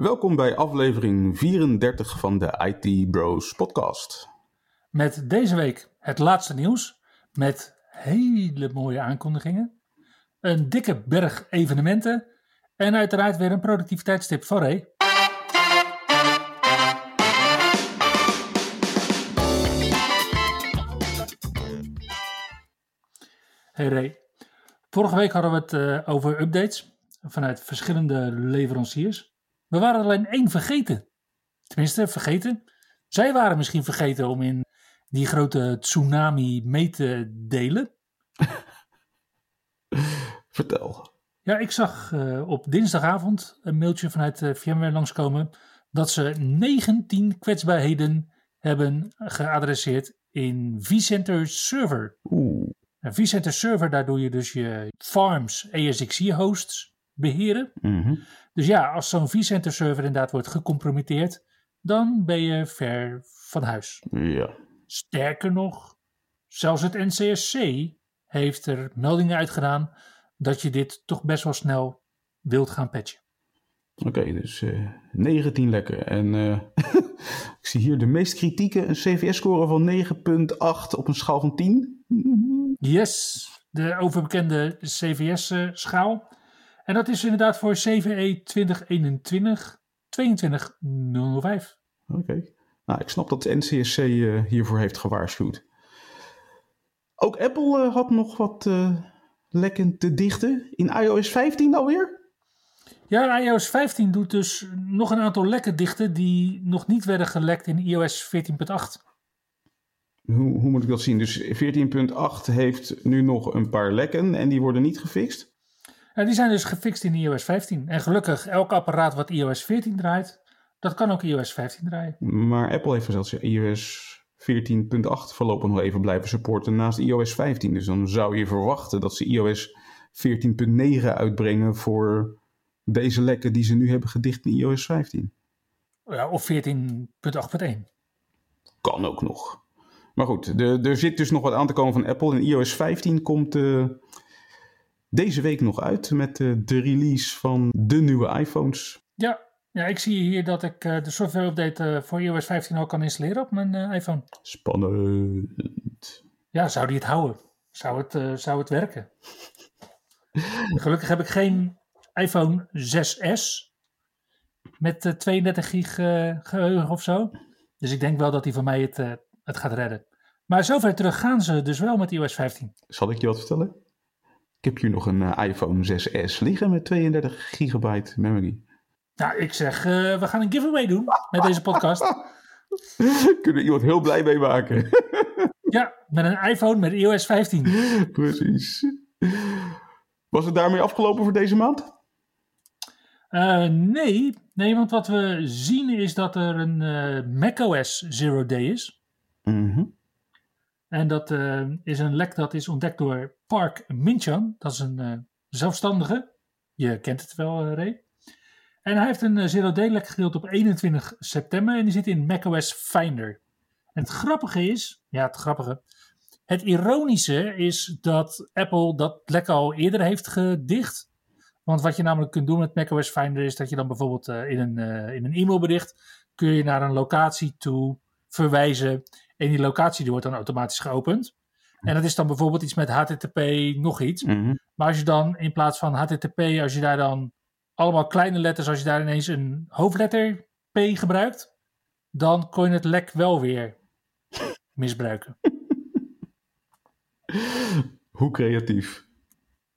Welkom bij aflevering 34 van de IT Bros podcast. Met deze week het laatste nieuws met hele mooie aankondigingen, een dikke berg evenementen en uiteraard weer een productiviteitstip voor Ray. Hey Ray, vorige week hadden we het eh, over updates vanuit verschillende leveranciers. We waren alleen één vergeten. Tenminste, vergeten. Zij waren misschien vergeten om in die grote tsunami mee te delen. Vertel. Ja, ik zag uh, op dinsdagavond een mailtje vanuit uh, VMware langskomen dat ze 19 kwetsbaarheden hebben geadresseerd in vCenter Server. Oeh. En vCenter Server, daar doe je dus je farms ASXE hosts beheren. Mhm. Dus ja, als zo'n vCenter server inderdaad wordt gecompromitteerd, dan ben je ver van huis. Ja. Sterker nog, zelfs het NCSC heeft er meldingen uitgedaan dat je dit toch best wel snel wilt gaan patchen. Oké, dus eh 19 lekker. En eh, ik zie hier de meest kritieke, een CVS-score van 9,8 op een schaal van 10. Yes, de overbekende CVS-schaal. En dat is inderdaad voor CVE 2021 22005. Oké. Nou, ik snap dat de NCSC eh, hiervoor heeft gewaarschuwd. Ook Apple eh, had nog wat eh, lekken te dichten. In iOS 15 alweer? Ja, iOS 15 doet dus nog een aantal lekken dichten die nog niet werden gelekt in iOS 14.8. Hoe, hoe moet ik dat zien? Dus 14.8 heeft nu nog een paar lekken en die worden niet gefixt? Ja, die zijn dus gefixt in iOS 15. En gelukkig, elk apparaat wat iOS 14 draait, dat kan ook iOS 15 draaien. Maar Apple heeft zelfs iOS 14.8 voorlopig nog even blijven supporten naast iOS 15. Dus dan zou je verwachten dat ze iOS 14.9 uitbrengen voor deze lekken die ze nu hebben gedicht in iOS 15. Ja, of 14.8.1. Kan ook nog. Maar goed, de, er zit dus nog wat aan te komen van Apple. En iOS 15 komt uh, deze week nog uit met uh, de release van de nieuwe iPhones. Ja, ja ik zie hier dat ik uh, de software update voor iOS 15 al kan installeren op mijn iPhone. Spannend. Ja, zou die het houden? Zou het, zou het werken? Gelukkig heb ik geen iPhone 6S met 32 gig geheugen of zo. Dus ik denk wel dat die van mij het, het gaat redden. Maar zover terug gaan ze dus wel met iOS 15. Zal ik je wat vertellen? Ik heb hier nog een uh, iPhone 6S liggen met 32 gigabyte memory. Nou, ik zeg, uh, we gaan een giveaway doen met deze podcast. Kunnen iemand heel blij mee maken. ja, met een iPhone met iOS 15. Precies. Was het daarmee afgelopen voor deze maand? Uh, nee, nee, want wat we zien is dat er een macOS Zero Day is. Mm -hmm. En dat uh, is een lek dat is ontdekt door Park Minchan. Dat is een uh, zelfstandige. Je kent het wel, uh, Ray. En hij heeft een Zero Day lek gedeeld op 21 september. En die zit in macOS Finder. En het grappige is, ja het grappige. Het ironische is dat Apple dat lek al eerder heeft gedicht. Want wat je namelijk kunt doen met macOS Finder is dat je dan bijvoorbeeld in een, in een e-mailbericht kun je naar een locatie toe verwijzen. En die locatie die wordt dan automatisch geopend. En dat is dan bijvoorbeeld iets met HTTP nog iets. Mm -hmm. Maar als je dan in plaats van HTTP, als je daar dan allemaal kleine letters, als je daar ineens een hoofdletter P gebruikt, dan kon je het lek wel weer misbruiken. Hoe creatief.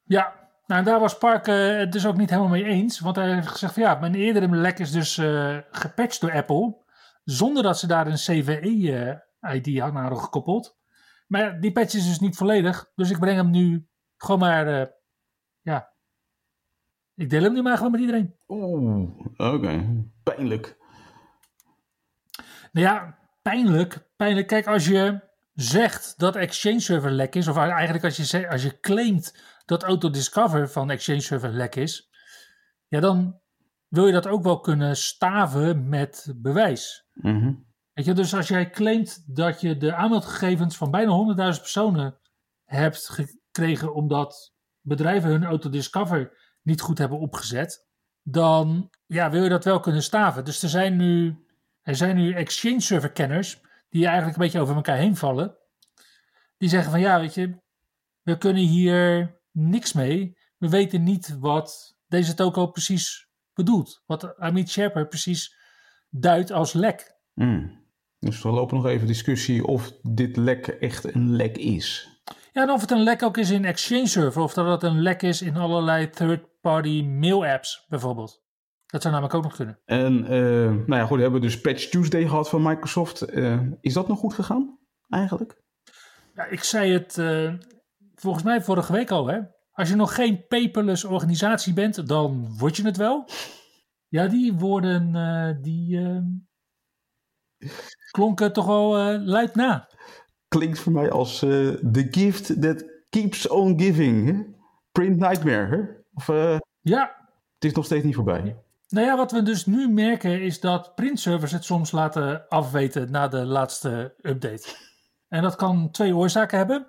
Ja, nou daar was Park uh, het dus ook niet helemaal mee eens. Want hij heeft gezegd van ja, mijn eerdere lek is dus uh, gepatcht door Apple. Zonder dat ze daar een CVE-ID uh, aan hadden gekoppeld. Maar die patch is dus niet volledig. Dus ik breng hem nu gewoon maar, uh, ja. Ik deel hem nu maar gewoon met iedereen. Oeh, oké. Okay. Pijnlijk. Nou ja, pijnlijk. Pijnlijk. Kijk, als je zegt dat Exchange Server lek is, of eigenlijk als je, als je claimt dat Autodiscover van Exchange Server lek is, ja, dan wil je dat ook wel kunnen staven met bewijs. Mhm. Weet je, dus als jij claimt dat je de aanmeldgegevens van bijna 100.000 personen hebt gekregen omdat bedrijven hun Autodiscover niet goed hebben opgezet, dan ja, wil je dat wel kunnen staven. Dus er zijn nu, er zijn nu Exchange Server kenners die eigenlijk een beetje over elkaar heen vallen. Die zeggen van ja, weet je, we kunnen hier niks mee. We weten niet wat deze toko precies bedoelt. Wat Amit Sherper precies duidt als lek. Mm. Dus we lopen nog even discussie of dit lek echt een lek is. Ja, en of het een lek ook is in Exchange Server, of dat het een lek is in allerlei third-party mail apps bijvoorbeeld. Dat zou namelijk ook nog kunnen. En uh, nou ja, goed, we hebben dus Patch Tuesday gehad van Microsoft. Uh, is dat nog goed gegaan, eigenlijk? Ja, ik zei het uh, volgens mij vorige week al, hè. Als je nog geen paperless organisatie bent, dan word je het wel. Ja, die woorden, die klonken toch wel luid na. Klinkt voor mij als the gift that keeps on giving. Hè? Print Nightmare, hè? Of, ja. Het is nog steeds niet voorbij. Nou ja, wat we dus nu merken is dat printservers het soms laten afweten na de laatste update. En dat kan twee oorzaken hebben.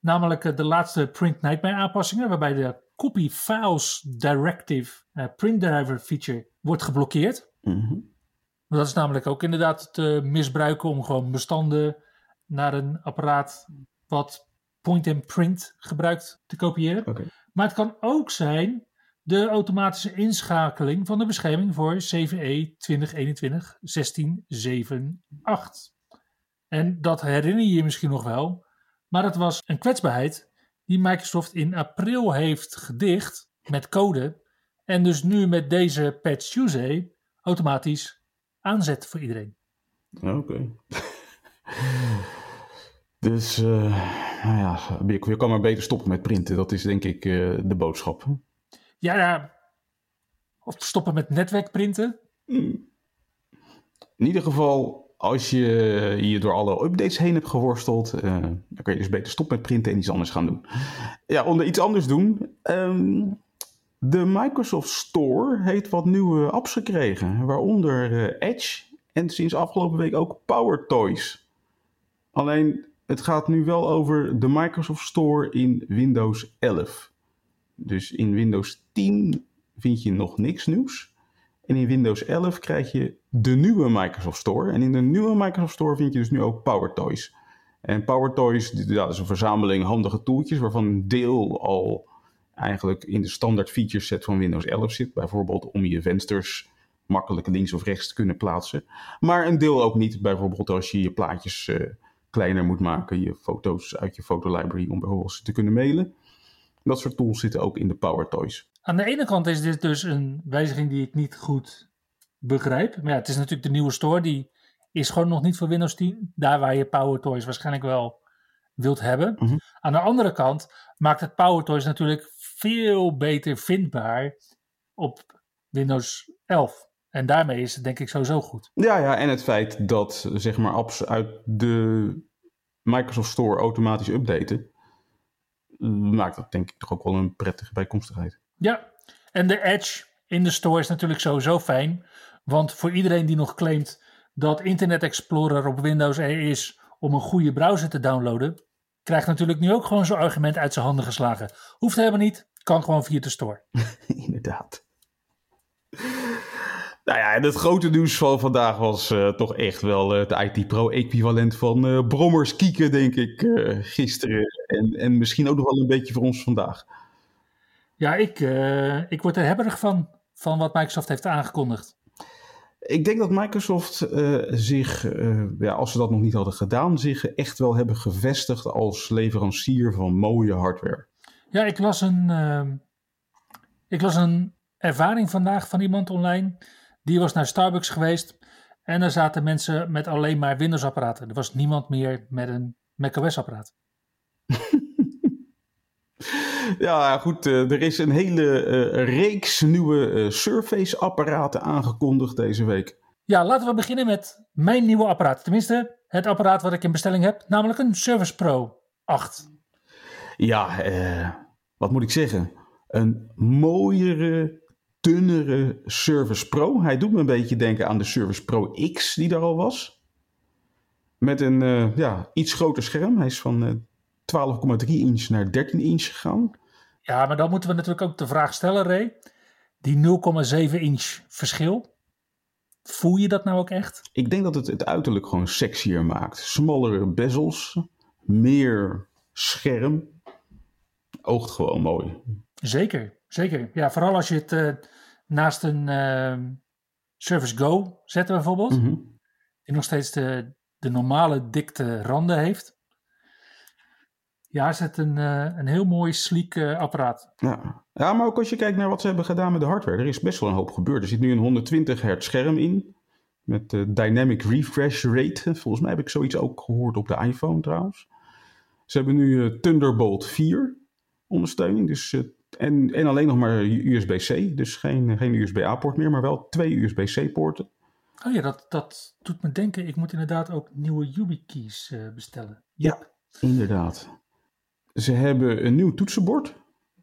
Namelijk de laatste Print Nightmare aanpassingen, waarbij de Copy Files Directive uh, Print Driver feature wordt geblokkeerd. Mm Dat is namelijk ook inderdaad te misbruiken om gewoon bestanden naar een apparaat wat point-and-print gebruikt te kopiëren. Okay. Maar het kan ook zijn de automatische inschakeling van de bescherming voor CVE 2021-1678. En dat herinner je je misschien nog wel, maar het was een kwetsbaarheid die Microsoft in april heeft gedicht met code en dus nu met deze Patch Tuesday automatisch aanzet voor iedereen. Oké. dus, uh, nou ja, je kan maar beter stoppen met printen. Dat is denk ik uh, de boodschap. Ja, ja. Of stoppen met netwerkprinten. In ieder geval, als je je door alle updates heen hebt geworsteld, uh, dan kan je dus beter stoppen met printen en iets anders gaan doen. Ja, onder iets anders doen. Um, de Microsoft Store heeft wat nieuwe apps gekregen, waaronder uh, Edge en sinds afgelopen week ook Power Toys. Alleen, het gaat nu wel over de Microsoft Store in Windows 11. Dus in Windows 10 vind je nog niks nieuws. En in Windows 11 krijg je de nieuwe Microsoft Store. En in de nieuwe Microsoft Store vind je dus nu ook Power Toys. En Power Toys ja, dat is een verzameling handige toeltjes waarvan een deel al eigenlijk in de standaard feature set van Windows 11 zit. Bijvoorbeeld om je vensters makkelijk links of rechts te kunnen plaatsen. Maar een deel ook niet. Bijvoorbeeld als je je plaatjes uh, kleiner moet maken, je foto's uit je fotolibrary om bijvoorbeeld te kunnen mailen. Dat soort tools zitten ook in de Power Toys. Aan de ene kant is dit dus een wijziging die ik niet goed begrijp. Maar ja, het is natuurlijk de nieuwe store. Die is gewoon nog niet voor Windows 10. Daar waar je Power Toys waarschijnlijk wel wilt hebben. Mm -hmm. Aan de andere kant maakt het Power Toys natuurlijk veel beter vindbaar op Windows 11. En daarmee is het denk ik sowieso goed. Ja, ja, en het feit dat zeg maar apps uit de Microsoft Store automatisch updaten maakt dat denk ik toch ook wel een prettige bijkomstigheid. Ja, en de Edge in de store is natuurlijk sowieso fijn. Want voor iedereen die nog claimt dat Internet Explorer op Windows er is om een goede browser te downloaden, krijgt natuurlijk nu ook gewoon zo'n argument uit zijn handen geslagen. Hoeft helemaal niet, kan gewoon via de store. Inderdaad. Nou ja, en het grote nieuws van vandaag was uh, toch echt wel uh, het IT Pro equivalent van uh, brommers kieken, denk ik, gisteren. En, en misschien ook nog wel een beetje voor ons vandaag. Ja, ik, ik word er hebberig van, van wat Microsoft heeft aangekondigd. Ik denk dat Microsoft zich, ja, als ze dat nog niet hadden gedaan, zich echt wel hebben gevestigd als leverancier van mooie hardware. Ja, ik las een, ik las een ervaring vandaag van iemand online. Die was naar Starbucks geweest en er zaten mensen met alleen maar Windows-apparaten. Er was niemand meer met een macOS-apparaat. ja, goed. Uh, er is een hele uh, reeks nieuwe uh, Surface-apparaten aangekondigd deze week. Ja, laten we beginnen met mijn nieuwe apparaat. Tenminste, het apparaat wat ik in bestelling heb, namelijk een Service Pro 8. Ja, eh, wat moet ik zeggen? Een mooiere, dunnere Service Pro. Hij doet me een beetje denken aan de Service Pro X die daar al was. Met een uh, ja, iets groter scherm. Hij is van uh, 12,3 inch naar 13 inch gegaan. Ja, maar dan moeten we natuurlijk ook de vraag stellen, Ray. Die 0,7 inch verschil. Voel je dat nou ook echt? Ik denk dat het het uiterlijk gewoon sexier maakt. Smallere bezels, meer scherm. Oogt gewoon mooi. Zeker, zeker. Ja, vooral als je het uh, naast een uh, Surface Go zet bijvoorbeeld. Mhm. Die nog steeds de, de normale dikte randen heeft. Ja, is het een, uh, een heel mooi sleek apparaat. Ja. ja, maar ook als je kijkt naar wat ze hebben gedaan met de hardware. Er is best wel een hoop gebeurd. Er zit nu een 120 hertz scherm in. Met uh, dynamic refresh rate. Volgens mij heb ik zoiets ook gehoord op de iPhone trouwens. Ze hebben nu Thunderbolt 4 ondersteuning. Dus, uh, en, en alleen nog maar USB-C. Dus geen, geen USB-A-poort meer, maar wel twee USB-C-poorten. Oh ja, dat, dat doet me denken. Ik moet inderdaad ook nieuwe YubiKeys bestellen. Ja, inderdaad. Ze hebben een nieuw toetsenbord.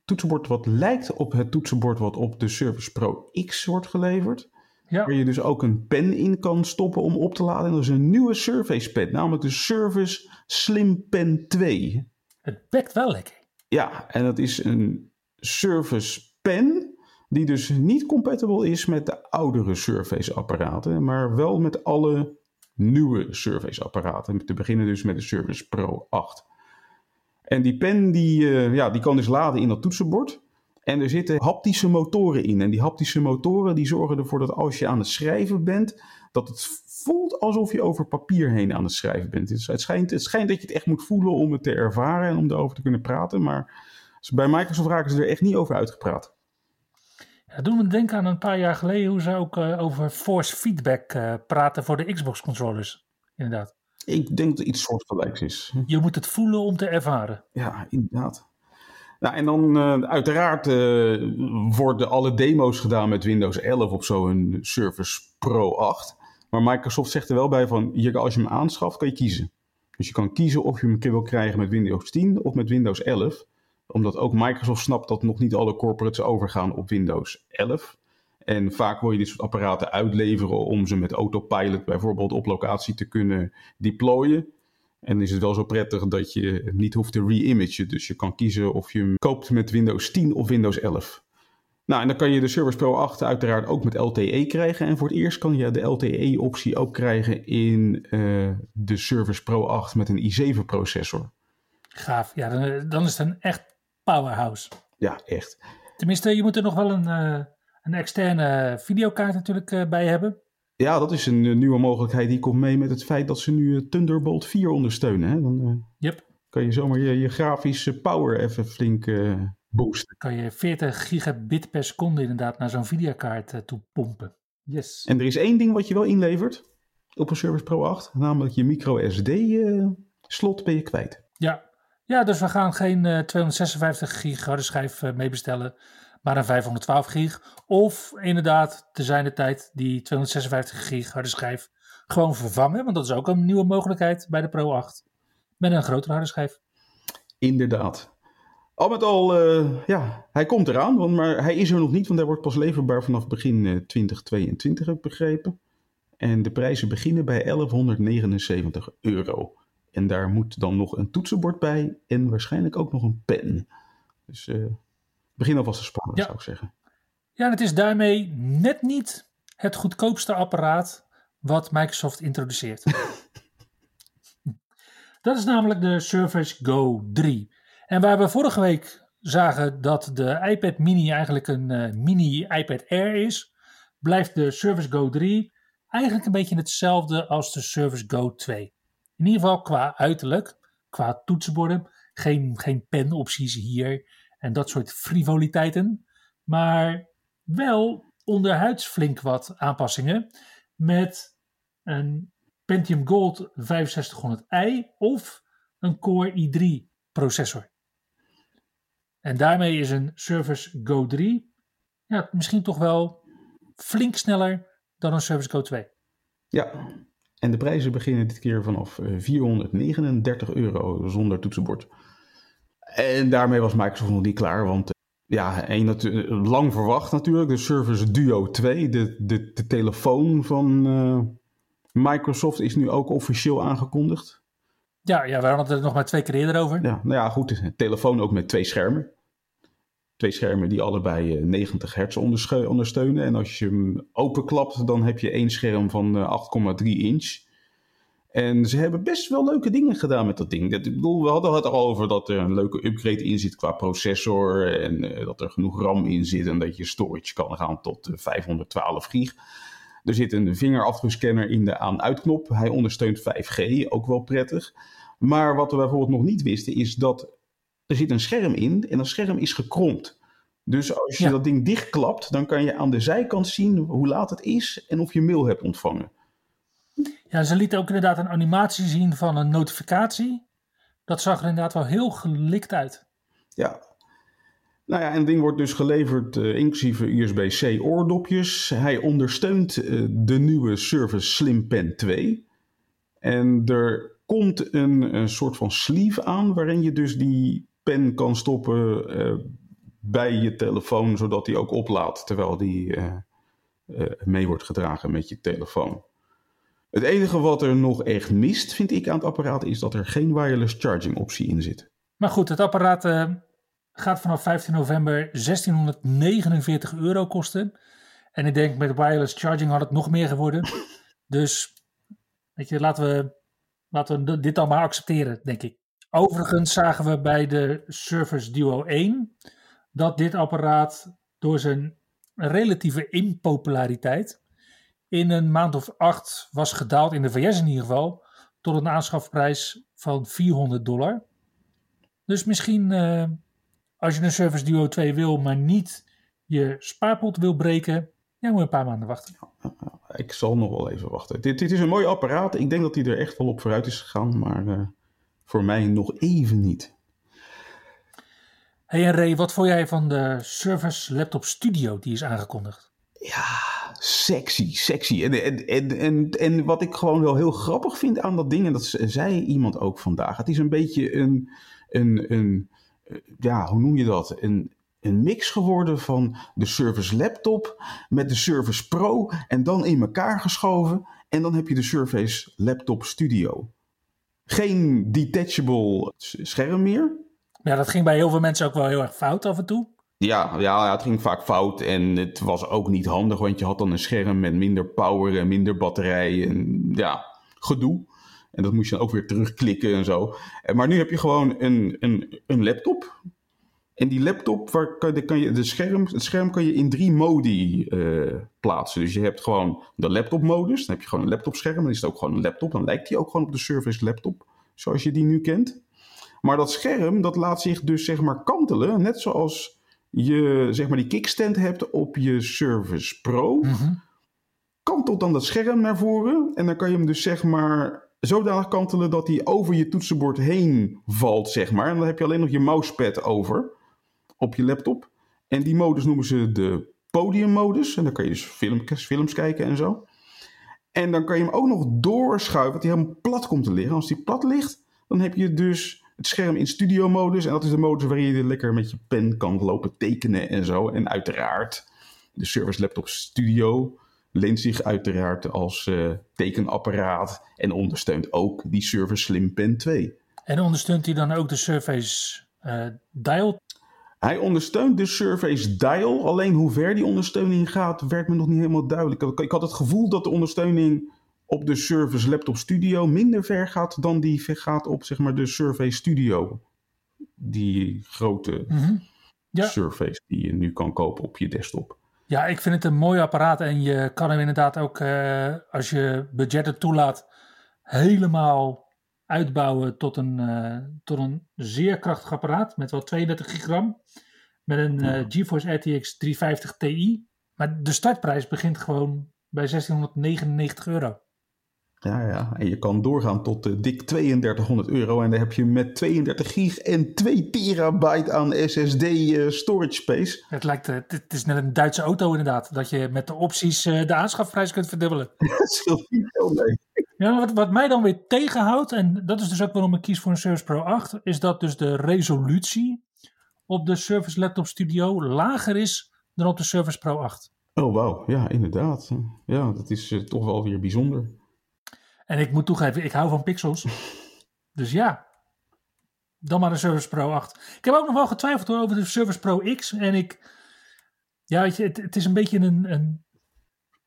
Toetsenbord wat lijkt op het toetsenbord wat op de Surface Pro X wordt geleverd. Ja. Waar je dus ook een pen in kan stoppen om op te laden. En dat is een nieuwe Surface pen, namelijk de Surface Slim Pen 2. Het pakt wel lekker. Ja, en dat is een Surface pen die dus niet compatible is met de oudere Surface apparaten, maar wel met alle nieuwe Surface apparaten. Te beginnen dus met de Surface Pro 8. En die pen die, uh, ja, die kan dus laden in dat toetsenbord. En er zitten haptische motoren in. En die haptische motoren die zorgen ervoor dat als je aan het schrijven bent, dat het voelt alsof je over papier heen aan het schrijven bent. Dus het, schijnt, het schijnt dat je het echt moet voelen om het te ervaren en om erover te kunnen praten. Maar bij Microsoft raken ze er echt niet over uitgepraat. Ja, doen we denken aan een paar jaar geleden hoe ze ook uh, over force feedback uh, praten voor de Xbox controllers. Inderdaad. Ik denk dat het iets soortgelijks is. Je moet het voelen om te ervaren. Ja, inderdaad. Nou, en dan uh, uiteraard uh, worden alle demo's gedaan met Windows 11 op zo'n Surface Pro 8. Maar Microsoft zegt er wel bij van, als je hem aanschaft, kan je kiezen. Dus je kan kiezen of je hem wil krijgen met Windows 10 of met Windows 11. Omdat ook Microsoft snapt dat nog niet alle corporates overgaan op Windows 11. En vaak wil je dit soort apparaten uitleveren om ze met autopilot bijvoorbeeld op locatie te kunnen deployen. En is het wel zo prettig dat je het niet hoeft te re-imagen. Dus je kan kiezen of je hem koopt met Windows 10 of Windows 11. Nou, en dan kan je de Surface Pro 8 uiteraard ook met LTE krijgen. En voor het eerst kan je de LTE-optie ook krijgen in uh, de Surface Pro 8 met een i7-processor. Gaaf, ja, dan, dan, is het een echt powerhouse. Ja, echt. Tenminste, je moet er nog wel een, uh, een externe videokaart natuurlijk uh, bij hebben. Ja, dat is een uh, nieuwe mogelijkheid. Die komt mee met het feit dat ze nu uh, Thunderbolt 4 ondersteunen. Hè? Dan uh, yep. kan je zomaar je, je grafische power even flink boosten. Kan je 40 gigabit per seconde inderdaad naar zo'n videokaart toe pompen. Yes. En er is één ding wat je wel inlevert op een Surface Pro 8. Namelijk je micro SD slot ben je kwijt. Ja. ja, dus we gaan geen 256 gig harde schijf mee bestellen maar een 512 gig. Of inderdaad, te zijn de tijd die 256 gig harde schijf gewoon vervangen. Want dat is ook een nieuwe mogelijkheid bij de Pro 8. Met een grotere harde schijf. Inderdaad. Al met al, uh, ja, hij komt eraan. Want, maar hij is er nog niet, want hij wordt pas leverbaar vanaf begin uh, 2022, heb ik begrepen. En de prijzen beginnen bij 1179 euro. En daar moet dan nog een toetsenbord bij en waarschijnlijk ook nog een pen. Dus uh, begin alvast te sparen, ja. zou ik zeggen. Ja, en het is daarmee net niet het goedkoopste apparaat wat Microsoft introduceert. dat is namelijk de Surface Go 3. En waar we vorige week zagen dat de iPad mini eigenlijk een uh, mini iPad Air is, blijft de Surface Go 3 eigenlijk een beetje hetzelfde als de Surface Go 2. In ieder geval qua uiterlijk, qua toetsenborden, geen, geen penopties hier en dat soort frivoliteiten. Maar wel onderhuids flink wat aanpassingen met een Pentium Gold 6500i of een Core i3 processor. En daarmee is een Surface Go 3 ja, misschien toch wel flink sneller dan een Surface Go 2. Ja, en de prijzen beginnen dit keer vanaf 439 euro zonder toetsenbord. En daarmee was Microsoft nog niet klaar, want ja, één, lang verwacht natuurlijk, de Surface Duo 2, de, de, de telefoon van Microsoft is nu ook officieel aangekondigd. Ja, ja, we hadden het nog maar twee keer eerder over. Ja, nou ja, goed. Een telefoon ook met twee schermen. Twee schermen die allebei 90 hertz ondersteunen. En als je hem openklapt, dan heb je één scherm van 8,3 inch. En ze hebben best wel leuke dingen gedaan met dat ding. Ik bedoel, we hadden het al over dat er een leuke upgrade in zit qua processor. En uh, dat er genoeg RAM in zit en dat je storage kan gaan tot 512 gig. Er zit een vingerafdrukscanner in de aan-uitknop. Hij ondersteunt 5G, ook wel prettig. Maar wat we bijvoorbeeld nog niet wisten is dat er zit een scherm in en dat scherm is gekromd. Dus als je dat ding dichtklapt, dan kan je aan de zijkant zien hoe laat het is en of je mail hebt ontvangen. Ja, ze lieten ook inderdaad een animatie zien van een notificatie. Dat zag er inderdaad wel heel gelikt uit. Ja. Nou ja, en het ding wordt dus geleverd uh, inclusief USB-C oordopjes. Hij ondersteunt uh, de nieuwe Surface Slim Pen 2. En er komt een, soort van sleeve aan waarin je dus die pen kan stoppen uh, bij je telefoon, zodat die ook oplaadt terwijl die mee wordt gedragen met je telefoon. Het enige wat er nog echt mist, vind ik aan het apparaat, is dat er geen wireless charging optie in zit. Maar goed, het apparaat uh, gaat vanaf 15 november 1649 euro kosten. En ik denk met wireless charging had het nog meer geworden. dus weet je, laten we, laten we dit dan maar accepteren, denk ik. Overigens zagen we bij de Surface Duo 1 dat dit apparaat door zijn relatieve impopulariteit in een maand of acht was gedaald, in de VS in ieder geval, tot een aanschafprijs van 400 dollar. Dus misschien uh, als je een Surface Duo 2 wil, maar niet je spaarpot wil breken, ja, moet je een paar maanden wachten. Ik zal nog wel even wachten. Dit, dit is een mooi apparaat. Ik denk dat hij er echt wel op vooruit is gegaan, maar uh, voor mij nog even niet. Hey en Ray, wat vond jij van de Surface Laptop Studio die is aangekondigd? Ja, sexy, sexy. En, en, en, en, en wat ik gewoon wel heel grappig vind aan dat ding, en dat zei iemand ook vandaag, het is een beetje een, een, een ja, hoe noem je dat? Een, een mix geworden van de Surface Laptop met de Surface Pro en dan in elkaar geschoven. En dan heb je de Surface Laptop Studio. Geen detachable scherm meer. Ja, dat ging bij heel veel mensen ook wel heel erg fout af en toe. Ja, ja, het ging vaak fout en het was ook niet handig, want je had dan een scherm met minder power en minder batterij en ja, gedoe. En dat moest je dan ook weer terugklikken en zo. Maar nu heb je gewoon een, een, een laptop. En die laptop, waar kan, kan je, de scherm, het scherm kan je in drie modi uh, plaatsen. Dus je hebt gewoon de laptop-modus. Dan heb je gewoon een laptopscherm. Dan is het ook gewoon een laptop. Dan lijkt die ook gewoon op de Surface laptop, zoals je die nu kent. Maar dat scherm, dat laat zich dus zeg maar kantelen. Net zoals je zeg maar die kickstand hebt op je Surface Pro, mm kantelt dan dat scherm naar voren. En dan kan je hem dus zeg maar zodanig kantelen dat hij over je toetsenbord heen valt, zeg maar. En dan heb je alleen nog je mousepad over op je laptop. En die modus noemen ze de podiummodus. En dan kan je dus films, films kijken en zo. En dan kan je hem ook nog doorschuiven, dat hij helemaal plat komt te liggen. Als hij plat ligt, dan heb je dus het scherm in studio modus. En dat is de modus waarin je lekker met je pen kan lopen tekenen en zo. En uiteraard, de Service Laptop Studio leent zich uiteraard als uh, tekenapparaat. En ondersteunt ook die Surface Slim Pen 2. En ondersteunt hij dan ook de Surface uh, Dial? Hij ondersteunt de Surface Dial. Alleen hoe ver die ondersteuning gaat, werd me nog niet helemaal duidelijk. Ik had het gevoel dat de ondersteuning op de Surface Laptop Studio minder ver gaat dan die gaat op zeg maar, de Surface Studio. Die grote mm ja. Surface die je nu kan kopen op je desktop. Ja, ik vind het een mooi apparaat en je kan hem inderdaad ook, uh, als je budgetten toelaat, helemaal uitbouwen tot een, uh, tot een zeer krachtig apparaat met wel 32 gigram. Met een uh, GeForce RTX 350 Ti. Maar de startprijs begint gewoon bij 1699 euro. Ja, ja. En je kan doorgaan tot uh, dik 3200 euro. En dan heb je met 32 gig en 2 terabyte aan SSD uh, storage space. Het lijkt, uh, het is net een Duitse auto inderdaad. Dat je met de opties de aanschafprijs kunt verdubbelen. Dat scheelt niet veel mee. Ja, wat, wat mij dan weer tegenhoudt, en dat is dus ook waarom ik kies voor een Surface Pro 8, is dat dus de resolutie op de Surface Laptop Studio lager is dan op de Surface Pro 8. Oh, wauw. Ja, inderdaad. Ja, dat is toch wel weer bijzonder. En ik moet toegeven, ik hou van pixels. dus ja, dan maar de Surface Pro 8. Ik heb ook nog wel getwijfeld over de Surface Pro X. En ik, ja, weet je, het, het is een beetje een, een,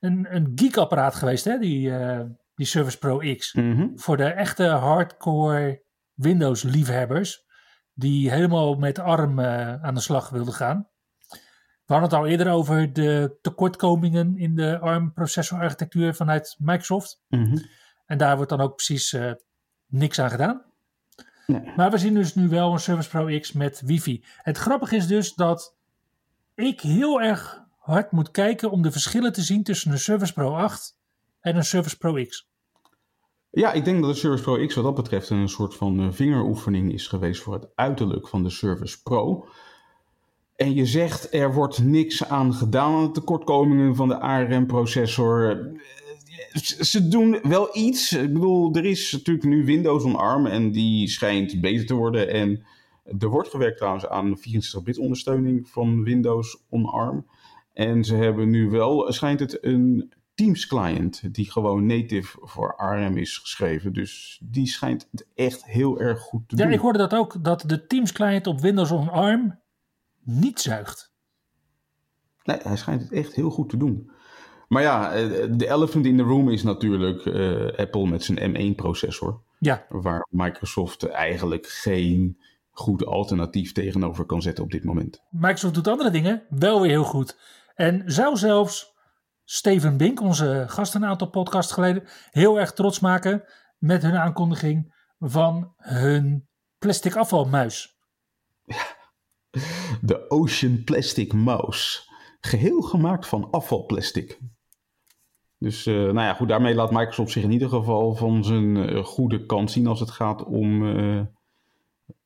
een, een geek-apparaat geweest, hè, die, uh, die Surface Pro X. Mm -hmm. Voor de echte hardcore Windows-liefhebbers, die helemaal met ARM uh, aan de slag wilden gaan. We hadden het al eerder over de tekortkomingen in de ARM-processorarchitectuur vanuit Microsoft. Mm -hmm. En daar wordt dan ook precies uh, niks aan gedaan. Nee. Maar we zien dus nu wel een Surface Pro X met wifi. Het grappige is dus dat ik heel erg hard moet kijken om de verschillen te zien tussen een Surface Pro 8 en een Surface Pro X. Ja, ik denk dat de Surface Pro X wat dat betreft een soort van uh, vingeroefening is geweest voor het uiterlijk van de Surface Pro. En je zegt er wordt niks aan gedaan aan de tekortkomingen van de ARM-processor ze doen wel iets. Ik bedoel, er is natuurlijk nu Windows on ARM en die schijnt beter te worden. En er wordt gewerkt trouwens aan 64-bit ondersteuning van Windows on ARM. En ze hebben nu wel, schijnt het, een Teams client die gewoon native voor ARM is geschreven. Dus die schijnt het echt heel erg goed te ja, doen. ik hoorde dat ook, dat de Teams client op Windows on ARM niet zuigt. Nee, hij schijnt het echt heel goed te doen. Maar ja, de elephant in the room is natuurlijk uh, Apple met zijn M1-processor. Ja. Waar Microsoft eigenlijk geen goed alternatief tegenover kan zetten op dit moment. Microsoft doet andere dingen wel weer heel goed. En zou zelfs Steven Bink, onze gast een aantal podcasts geleden, heel erg trots maken met hun aankondiging van hun plastic afvalmuis. De Ocean Plastic Mouse. Geheel gemaakt van afvalplastic. Dus uh, nou ja, goed, daarmee laat Microsoft zich in ieder geval van zijn uh, goede kant zien als het gaat om uh,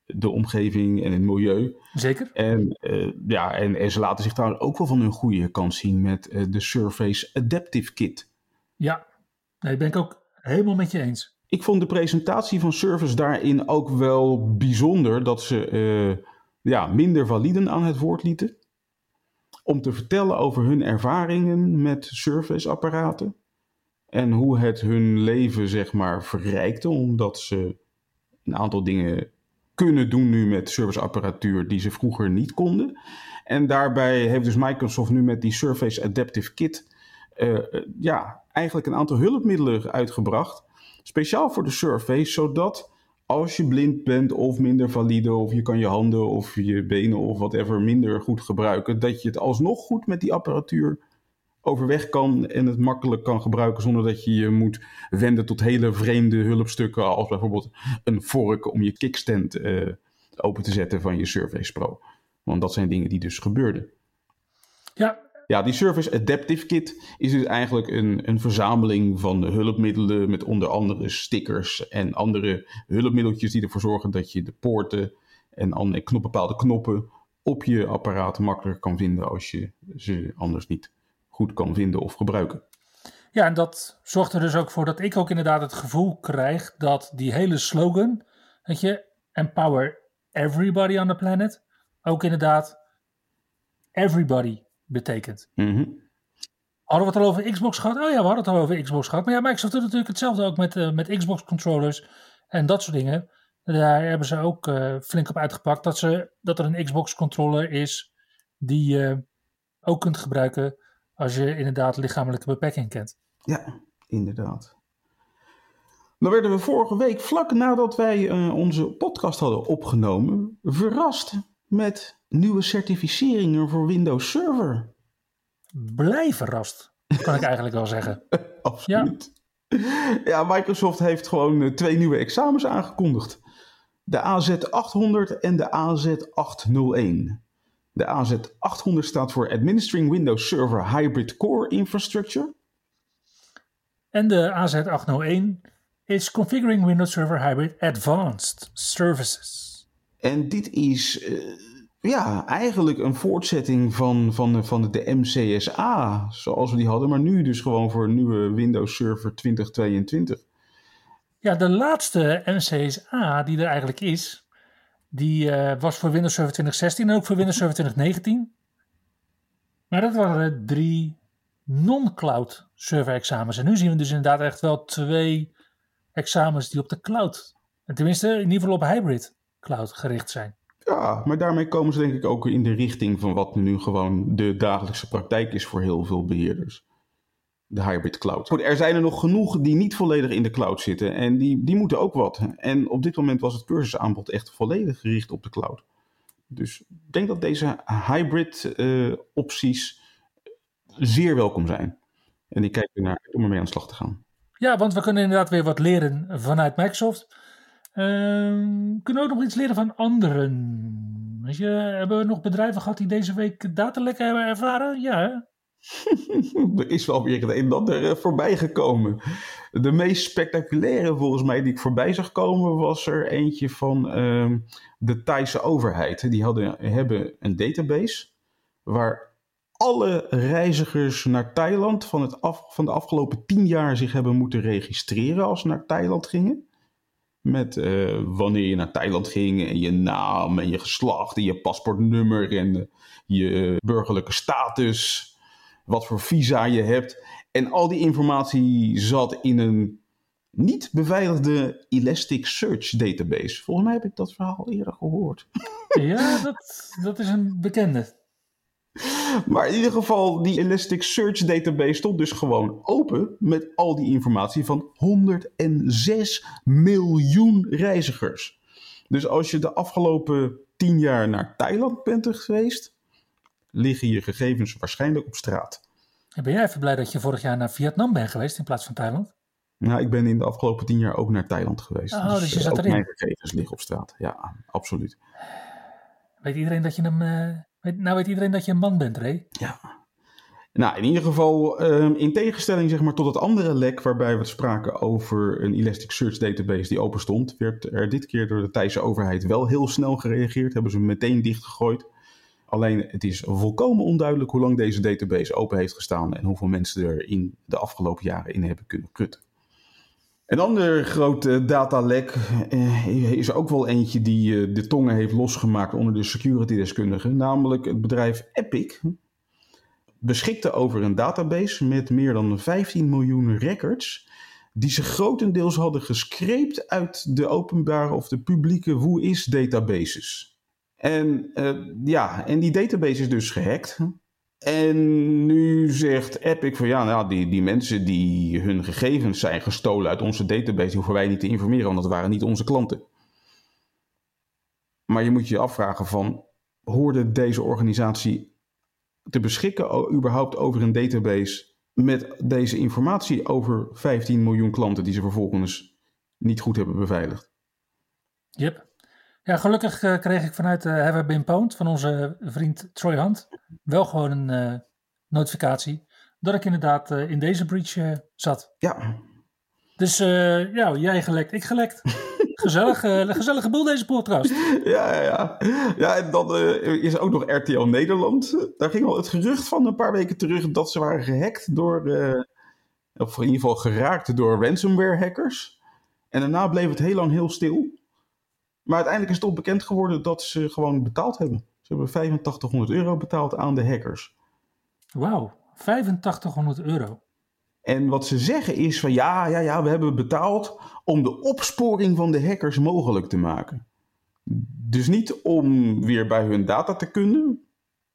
de omgeving en het milieu. Zeker. En, ja, en, en, ze laten zich trouwens ook wel van hun goede kant zien met de Surface Adaptive Kit. Ja, nee, ben ik ook helemaal met je eens. Ik vond de presentatie van Surface daarin ook wel bijzonder dat ze ja, minder validen aan het woord lieten om te vertellen over hun ervaringen met Surface-apparaten. En hoe het hun leven, zeg maar, verrijkte, omdat ze een aantal dingen kunnen doen nu met Surface-apparatuur die ze vroeger niet konden. En daarbij heeft dus Microsoft nu met die Surface Adaptive Kit uh, ja, eigenlijk een aantal hulpmiddelen uitgebracht. Speciaal voor de Surface, zodat als je blind bent of minder valide, of je kan je handen of je benen of whatever minder goed gebruiken, dat je het alsnog goed met die apparatuur overweg kan en het makkelijk kan gebruiken zonder dat je je moet wenden tot hele vreemde hulpstukken, als bijvoorbeeld een vork om je kickstand uh, open te zetten van je Surface Pro. Want dat zijn dingen die dus gebeurden. Ja, ja, die Surface Adaptive Kit is dus eigenlijk een, een verzameling van hulpmiddelen met onder andere stickers en andere hulpmiddeltjes die ervoor zorgen dat je de poorten en andere knop, bepaalde knoppen op je apparaat makkelijker kan vinden als je ze anders niet goed kan vinden of gebruiken. Ja, en dat zorgt er dus ook voor dat ik ook inderdaad het gevoel krijg dat die hele slogan, dat je empower everybody on the planet, ook inderdaad everybody betekent. Mm -hmm. Hadden we het al over Xbox gehad? Oh ja, we hadden het al over Xbox gehad. Maar ja, Microsoft doet natuurlijk hetzelfde ook met, uh, met Xbox controllers en dat soort dingen. Daar hebben ze ook uh, flink op uitgepakt dat, ze, dat er een Xbox controller is die je ook kunt gebruiken als je inderdaad lichamelijke beperking kent. Ja, inderdaad. Dan werden we vorige week, vlak nadat wij uh, onze podcast hadden opgenomen, verrast met nieuwe certificeringen voor Windows Server. Blij verrast, kan ik eigenlijk wel zeggen. Absoluut. Ja. ja, Microsoft heeft gewoon uh, twee nieuwe examens aangekondigd. De AZ800 en de AZ801. De AZ800 staat voor Administering Windows Server Hybrid Core Infrastructure. En de AZ801 is Configuring Windows Server Hybrid Advanced Services. En dit is uh, ja, eigenlijk een voortzetting van, van, van de MCSA, zoals we die hadden, maar nu dus gewoon voor een nieuwe Windows Server 2022. Ja, de laatste MCSA die er eigenlijk is, die uh, was voor Windows Server 2016 en ook voor Windows Server 2019. Maar dat waren drie non-cloud server examens. En nu zien we dus inderdaad echt wel twee examens die op de cloud, en tenminste in ieder geval op hybrid cloud gericht zijn. Ja, maar daarmee komen ze denk ik ook in de richting van wat nu gewoon de dagelijkse praktijk is voor heel veel beheerders. De hybrid cloud. Er zijn er nog genoeg die niet volledig in de cloud zitten en die, die moeten ook wat. En op dit moment was het cursusaanbod echt volledig gericht op de cloud. Dus ik denk dat deze hybrid uh, opties zeer welkom zijn. En ik kijk ernaar om ermee aan de slag te gaan. Ja, want we kunnen inderdaad weer wat leren vanuit Microsoft. Uh, kunnen we ook nog iets leren van anderen? Weet je, hebben we nog bedrijven gehad die deze week datalekken hebben ervaren? Ja, er is wel weer het een en ander eh, voorbij gekomen. De meest spectaculaire volgens mij die ik voorbij zag komen was er eentje van uh, de Thaise overheid. Die hadden, hebben een database waar alle reizigers naar Thailand van, het af, van de afgelopen tien jaar zich hebben moeten registreren als ze naar Thailand gingen. Met uh, wanneer je naar Thailand ging en je naam en je geslacht en je paspoortnummer en uh, je burgerlijke status. Wat voor visa je hebt. En al die informatie zat in een niet beveiligde Elasticsearch database. Volgens mij heb ik dat verhaal eerder gehoord. Ja, dat, dat is een bekende. Maar in ieder geval, die Elasticsearch database stond dus gewoon open met al die informatie van 106 miljoen reizigers. Dus als je de afgelopen 10 jaar naar Thailand bent geweest, liggen je gegevens waarschijnlijk op straat. ben jij even blij dat je vorig jaar naar Vietnam bent geweest in plaats van Thailand? Nou, ik ben in de afgelopen tien jaar ook naar Thailand geweest. Oh, dus, dus je zat ook erin. mijn gegevens liggen op straat. Ja, absoluut. Weet iedereen dat je hem... Uh nou weet iedereen dat je een man bent, Ray. Ja. Nou, in ieder geval, uh, in tegenstelling zeg maar, tot het andere lek waarbij we spraken over een Elasticsearch database die open stond, werd er dit keer door de Thaise overheid wel heel snel gereageerd. Hebben ze meteen dichtgegooid. Alleen het is volkomen onduidelijk hoe lang deze database open heeft gestaan en hoeveel mensen er in de afgelopen jaren in hebben kunnen prutten. Een ander grote datalek uh, is ook wel eentje die uh, de tongen heeft losgemaakt onder de security-deskundigen. Namelijk het bedrijf Epic beschikte over een database met meer dan 15 miljoen records. Die ze grotendeels hadden gescreept uit de openbare of de publieke WhoIs databases. En ja, en die database is dus gehackt. En nu zegt Epic van ja, nou, die, die mensen die hun gegevens zijn gestolen uit onze database, hoeven wij niet te informeren, want dat waren niet onze klanten. Maar je moet je afvragen van, hoorde deze organisatie te beschikken überhaupt over een database met deze informatie over 15 miljoen klanten die ze vervolgens niet goed hebben beveiligd? Yep. Ja, gelukkig uh, kreeg ik vanuit uh, Have I Been Pwned van onze vriend Troy Hunt wel gewoon een uh, notificatie dat ik inderdaad in deze breach zat. Ja. Dus ja, jij gelekt, ik gelekt. Gezellig, gezellige boel deze podcast. Ja, ja, ja. ja en dan is er ook nog RTL Nederland. Daar ging al het gerucht van een paar weken terug dat ze waren gehackt door, of in ieder geval geraakt door ransomware hackers. En daarna bleef het heel lang heel stil. Maar uiteindelijk is toch bekend geworden dat ze gewoon betaald hebben. Ze hebben 8500 euro betaald aan de hackers. Wauw, 8500 euro. En wat ze zeggen is van ja, ja, ja, we hebben betaald om de opsporing van de hackers mogelijk te maken. Dus niet om weer bij hun data te kunnen,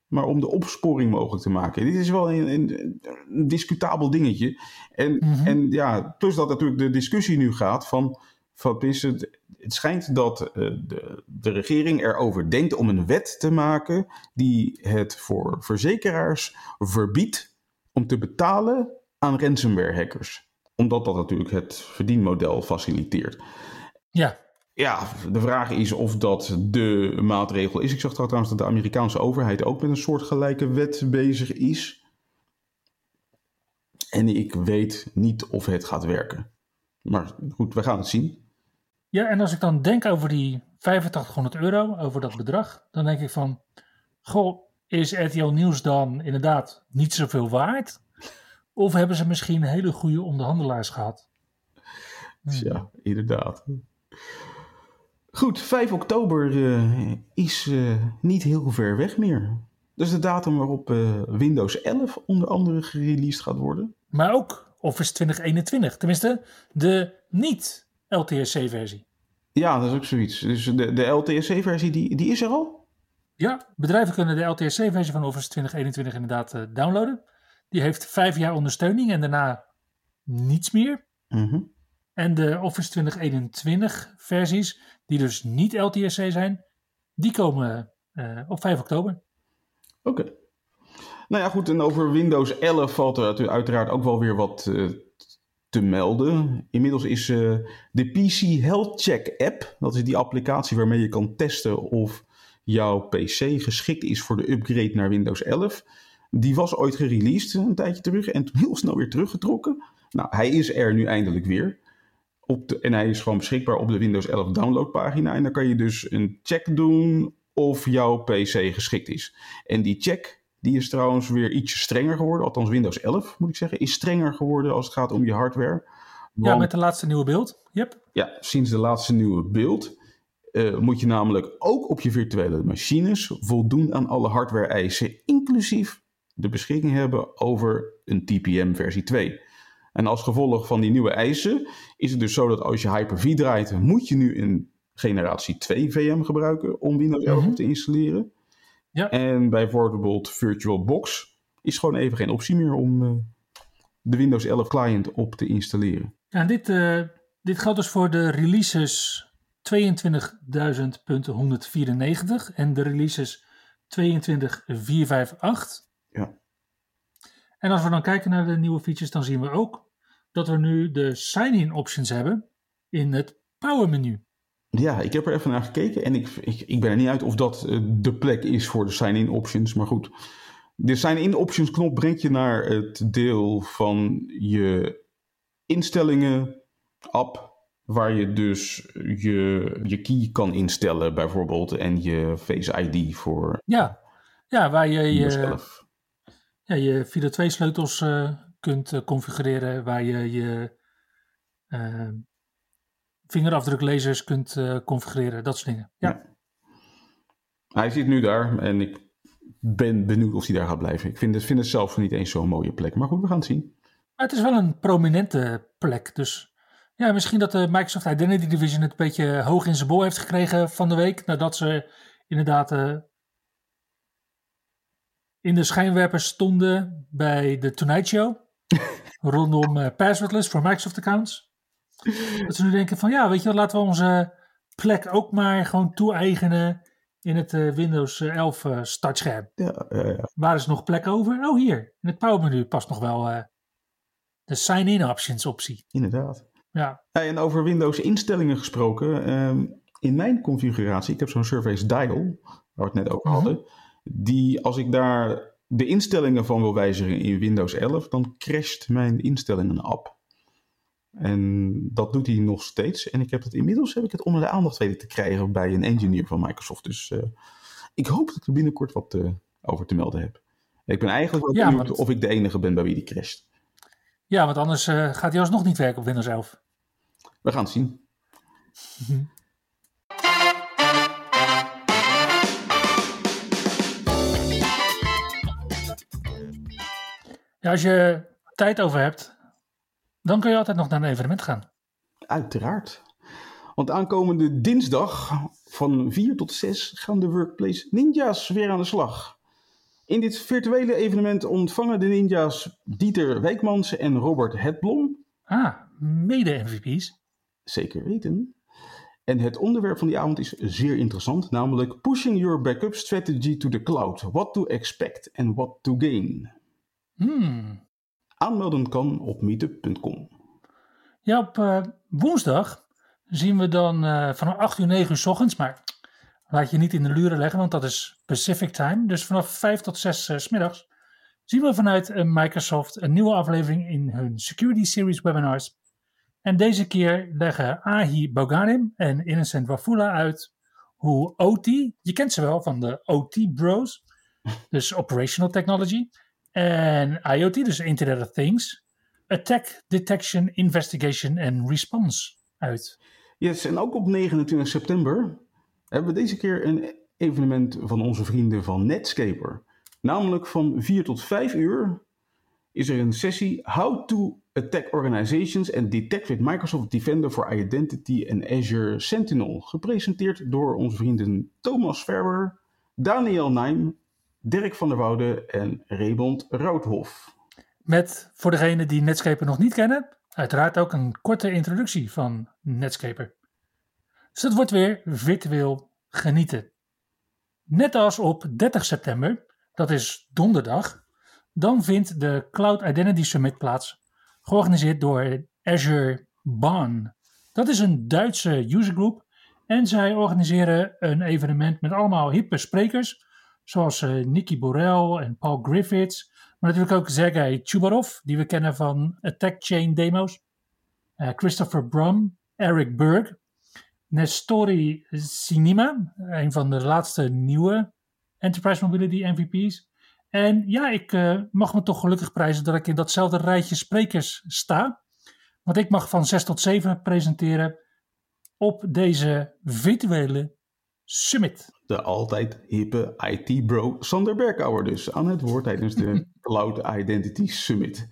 maar om de opsporing mogelijk te maken. Dit is wel een, een, een discutabel dingetje. En, mm -hmm. en ja, plus dat natuurlijk de discussie nu gaat van, het, schijnt dat uh, de, de regering erover denkt om een wet te maken die het voor verzekeraars verbiedt om te betalen aan ransomware hackers. Omdat dat natuurlijk het verdienmodel faciliteert. Ja. Ja, de vraag is of dat de maatregel is. Ik zag trouwens dat de Amerikaanse overheid ook met een soortgelijke wet bezig is. En ik weet niet of het gaat werken. Maar goed, we gaan het zien. Ja, en als ik dan denk over die 8500 euro, over dat bedrag, dan denk ik van, goh, is RTL Nieuws dan inderdaad niet zoveel waard? Of hebben ze misschien hele goede onderhandelaars gehad? Ja, inderdaad. Goed, 5 oktober uh, is uh, niet heel ver weg meer. Dus de datum waarop uh, Windows 11 onder andere gereleased gaat worden. Maar ook Office 2021, tenminste de niet-LTSC-versie. Ja, dat is ook zoiets. Dus de, de LTSC-versie, die, die is er al? Ja, bedrijven kunnen de LTSC-versie van Office 2021 inderdaad downloaden. Die heeft vijf jaar ondersteuning en daarna niets meer. Mm En de Office 2021 versies, die dus niet LTSC zijn, die komen uh, op 5 oktober. Oké. Okay. Nou ja, goed. En over Windows 11 valt er uiteraard ook wel weer wat uh, te melden. Inmiddels is uh, de PC Health Check app, dat is die applicatie waarmee je kan testen of jouw PC geschikt is voor de upgrade naar Windows 11. Die was ooit gereleased een tijdje terug en toen heel snel weer teruggetrokken. Nou, hij is er nu eindelijk weer. Op de, en hij is gewoon beschikbaar op de Windows 11 downloadpagina. En dan kan je dus een check doen of jouw PC geschikt is. En die check, die is trouwens weer ietsje strenger geworden. Althans, Windows 11 moet ik zeggen, is strenger geworden als het gaat om je hardware. Want, ja, met de laatste nieuwe beeld. Yep. Ja, sinds de laatste nieuwe beeld. Uh, moet je namelijk ook op je virtuele machines voldoen aan alle hardware-eisen, inclusief de beschikking hebben over een TPM versie 2. En als gevolg van die nieuwe eisen is het dus zo dat als je Hyper-V draait, moet je nu een generatie 2 VM gebruiken om Windows 11 mm-hmm. te installeren. Ja. En bijvoorbeeld VirtualBox is gewoon even geen optie meer om uh, de Windows 11 client op te installeren. Ja, dit, uh, dit geldt dus voor de releases 22.194 en de releases 22.458. Ja. En als we dan kijken naar de nieuwe features, dan zien we ook dat we nu de sign-in options hebben in het power menu. Ja, ik heb er even naar gekeken en ik, ik, ik ben er niet uit of dat uh, de plek is voor de sign-in options. Maar goed, de sign-in options knop brengt je naar het deel van je instellingen app. Waar je dus je, je key kan instellen bijvoorbeeld en je Face ID voor... Ja, ja waar je je, ja, je Fido 2 sleutels uh, kunt uh, configureren. Waar je je vingerafdruklezers kunt configureren. Dat soort dingen. Ja. ja. Hij zit nu daar en ik ben benieuwd of hij daar gaat blijven. Ik vind het, vind het zelf niet eens zo'n mooie plek. Maar goed, we gaan het zien. Maar het is wel een prominente plek. Dus ja, misschien dat de Microsoft Identity Division het een beetje hoog in zijn bol heeft gekregen van de week. Nadat ze inderdaad in de schijnwerpers stonden bij de Tonight Show. rondom uh, passwordless voor Microsoft accounts. Dat ze nu denken van ja, weet je laten we onze plek ook maar gewoon toe-eigenen in het uh, Windows 11 uh, startscherm. Ja, ja. Waar is nog plek over? Oh, hier. In het powermenu past nog wel uh, de sign-in options optie. Inderdaad. Ja. En over Windows instellingen gesproken. Um, in mijn configuratie, ik heb zo'n Surface Dial, waar we het net over hadden. Die, als ik daar de instellingen van wil wijzigen in Windows 11, dan crasht mijn instellingen app. En dat doet hij nog steeds. En ik heb het inmiddels heb ik het onder de aandacht weten te krijgen bij een engineer van Microsoft. Dus uh, ik hoop dat ik er binnenkort wat uh, over te melden heb. Ik ben eigenlijk wel benieuwd ja, of ik de enige ben bij wie die crasht. Ja, want anders uh, gaat hij alsnog niet werken op Windows 11. We gaan het zien. Ja, als je tijd over hebt, dan kun je altijd nog naar een evenement gaan. Uiteraard. Want aankomende dinsdag van 4 tot 6 gaan de Workplace Ninja's weer aan de slag. In dit virtuele evenement ontvangen de ninja's Dieter Wijkmans en Robert Hetblom. Ah, mede-MVP's. Zeker weten. En het onderwerp van die avond is zeer interessant, namelijk Pushing Your Backup Strategy to the Cloud. What to expect and what to gain. Hmm. Aanmelden kan op meetup.com. Ja, op uh, woensdag zien we dan uh, vanaf 8 uur 9 uur s ochtends, maar laat je niet in de luren leggen, want dat is Pacific time. Dus vanaf 5 tot 6 uh, s middags zien we vanuit eh, Microsoft een nieuwe aflevering in hun Security Series webinars. En deze keer leggen Ahi Boganim en Innocent Wafula uit hoe OT, je kent ze wel van de OT bros, dus Operational Technology, en IoT, dus Internet of Things, Attack Detection, Investigation en Response uit. Yes, en ook op 29 september hebben we deze keer een evenement van onze vrienden van Netscaper. Namelijk van 4 tot 5 uur is er een sessie How to Attack Organizations and Detect with Microsoft Defender for Identity and Azure Sentinel. Gepresenteerd door onze vrienden Thomas Verber, Daniel Nijm, Dirk van der Woude en Raymond Roodhof. Met, voor degenen die Netscaper nog niet kennen, uiteraard ook een korte introductie van Netscaper. Dus dat wordt weer virtueel genieten. Net als op 30 september, dat is donderdag, dan vindt de Cloud Identity Summit plaats, georganiseerd door Azure Bahn. Dat is een Duitse usergroup en zij organiseren een evenement met allemaal hippe sprekers, zoals uh, Nicky Borel en Paul Griffiths, maar natuurlijk ook Sergei Chubarov, die we kennen van Attack Chain Demos, uh, Christopher Brum, Eric Berg, Nestori Sinima, een van de laatste nieuwe Enterprise Mobility MVP's. En ja, ik uh, mag me toch gelukkig prijzen dat ik in datzelfde rijtje sprekers sta. Want ik mag van 6 tot 7 presenteren op deze virtuele summit. De altijd hippe IT-bro Sander Berkouwer dus aan het woord tijdens de Cloud Identity Summit.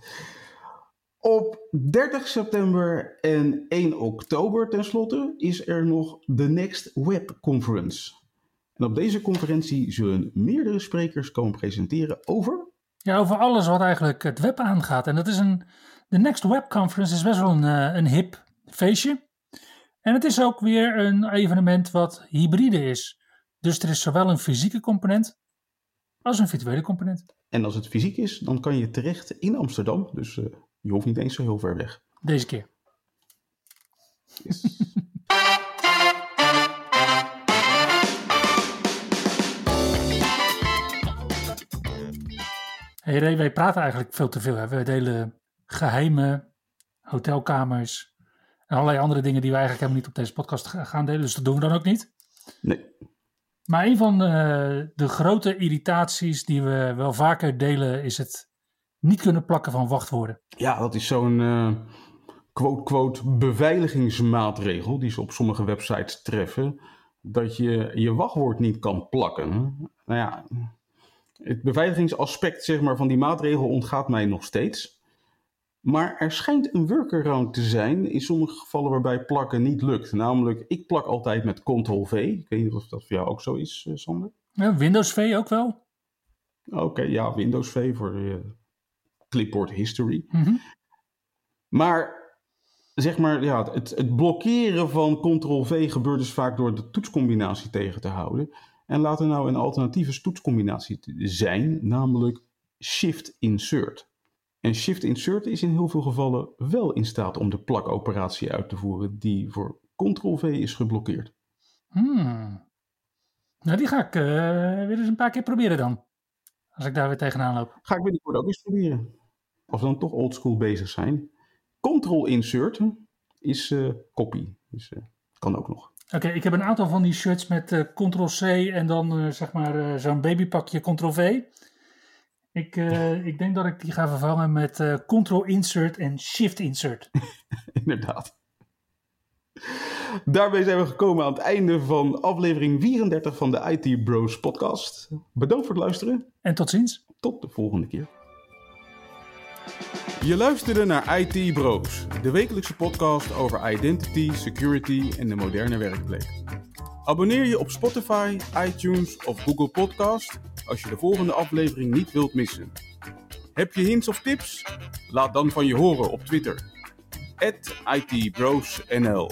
Op 30 september en 1 oktober tenslotte is er nog de Next Web Conference. En op deze conferentie zullen meerdere sprekers komen presenteren over... Ja, over alles wat eigenlijk het web aangaat. En dat is een... De Next Web Conference is best wel een, eh, een hip feestje. En het is ook weer een evenement wat hybride is. Dus er is zowel een fysieke component als een virtuele component. En als het fysiek is, dan kan je terecht in Amsterdam. Dus uh, je hoeft niet eens zo heel ver weg. Deze keer. Yes. hey Ray, wij praten eigenlijk veel te veel. Hè? We delen geheime hotelkamers en allerlei andere dingen die we eigenlijk helemaal niet op deze podcast gaan delen. Dus dat doen we dan ook niet. Nee. Maar een van de, de grote irritaties die we wel vaker delen is het niet kunnen plakken van wachtwoorden. Ja, dat is zo'n uh, quote-quote beveiligingsmaatregel die ze op sommige websites treffen. Dat je je wachtwoord niet kan plakken. Nou ja, het beveiligingsaspect zeg maar, van die maatregel ontgaat mij nog steeds. Maar er schijnt een workaround te zijn in sommige gevallen waarbij plakken niet lukt. Namelijk, ik plak altijd met Ctrl-V. Ik weet niet of dat voor jou ook zo is, uh, Sander. Ja, Windows V ook wel. Oké, ja, Windows V voor uh, clipboard history. Mhm. Maar zeg maar, ja, het, het blokkeren van Ctrl-V gebeurt dus vaak door de toetscombinatie tegen te houden. En laat er nou een alternatieve toetscombinatie zijn, namelijk Shift-Insert. En Shift-Insert is in heel veel gevallen wel in staat om de plakoperatie uit te voeren die voor Ctrl-V is geblokkeerd. Hmm. Nou, die ga ik uh, weer eens een paar keer proberen dan. Als ik daar weer tegenaan loop. Ga ik binnenkort ook eens proberen. Als we dan toch oldschool bezig zijn. Ctrl-Insert is uh, copy. Dus uh, kan ook nog. Oké, ik heb een aantal van die shirts met Ctrl-C en dan zeg maar zo'n babypakje Ctrl-V. Ik, uh, ik denk dat ik die ga vervangen met uh, Ctrl-Insert en Shift-Insert. Inderdaad. Daarmee zijn we gekomen aan het einde van aflevering 34 van de IT Bros podcast. Bedankt voor het luisteren. En tot ziens. Tot de volgende keer. Je luisterde naar IT Bros, de wekelijkse podcast over identity, security en de moderne werkplek. Abonneer je op Spotify, iTunes of Google Podcast als je de volgende aflevering niet wilt missen. Heb je hints of tips? Laat dan van je horen op Twitter. @itbrosnl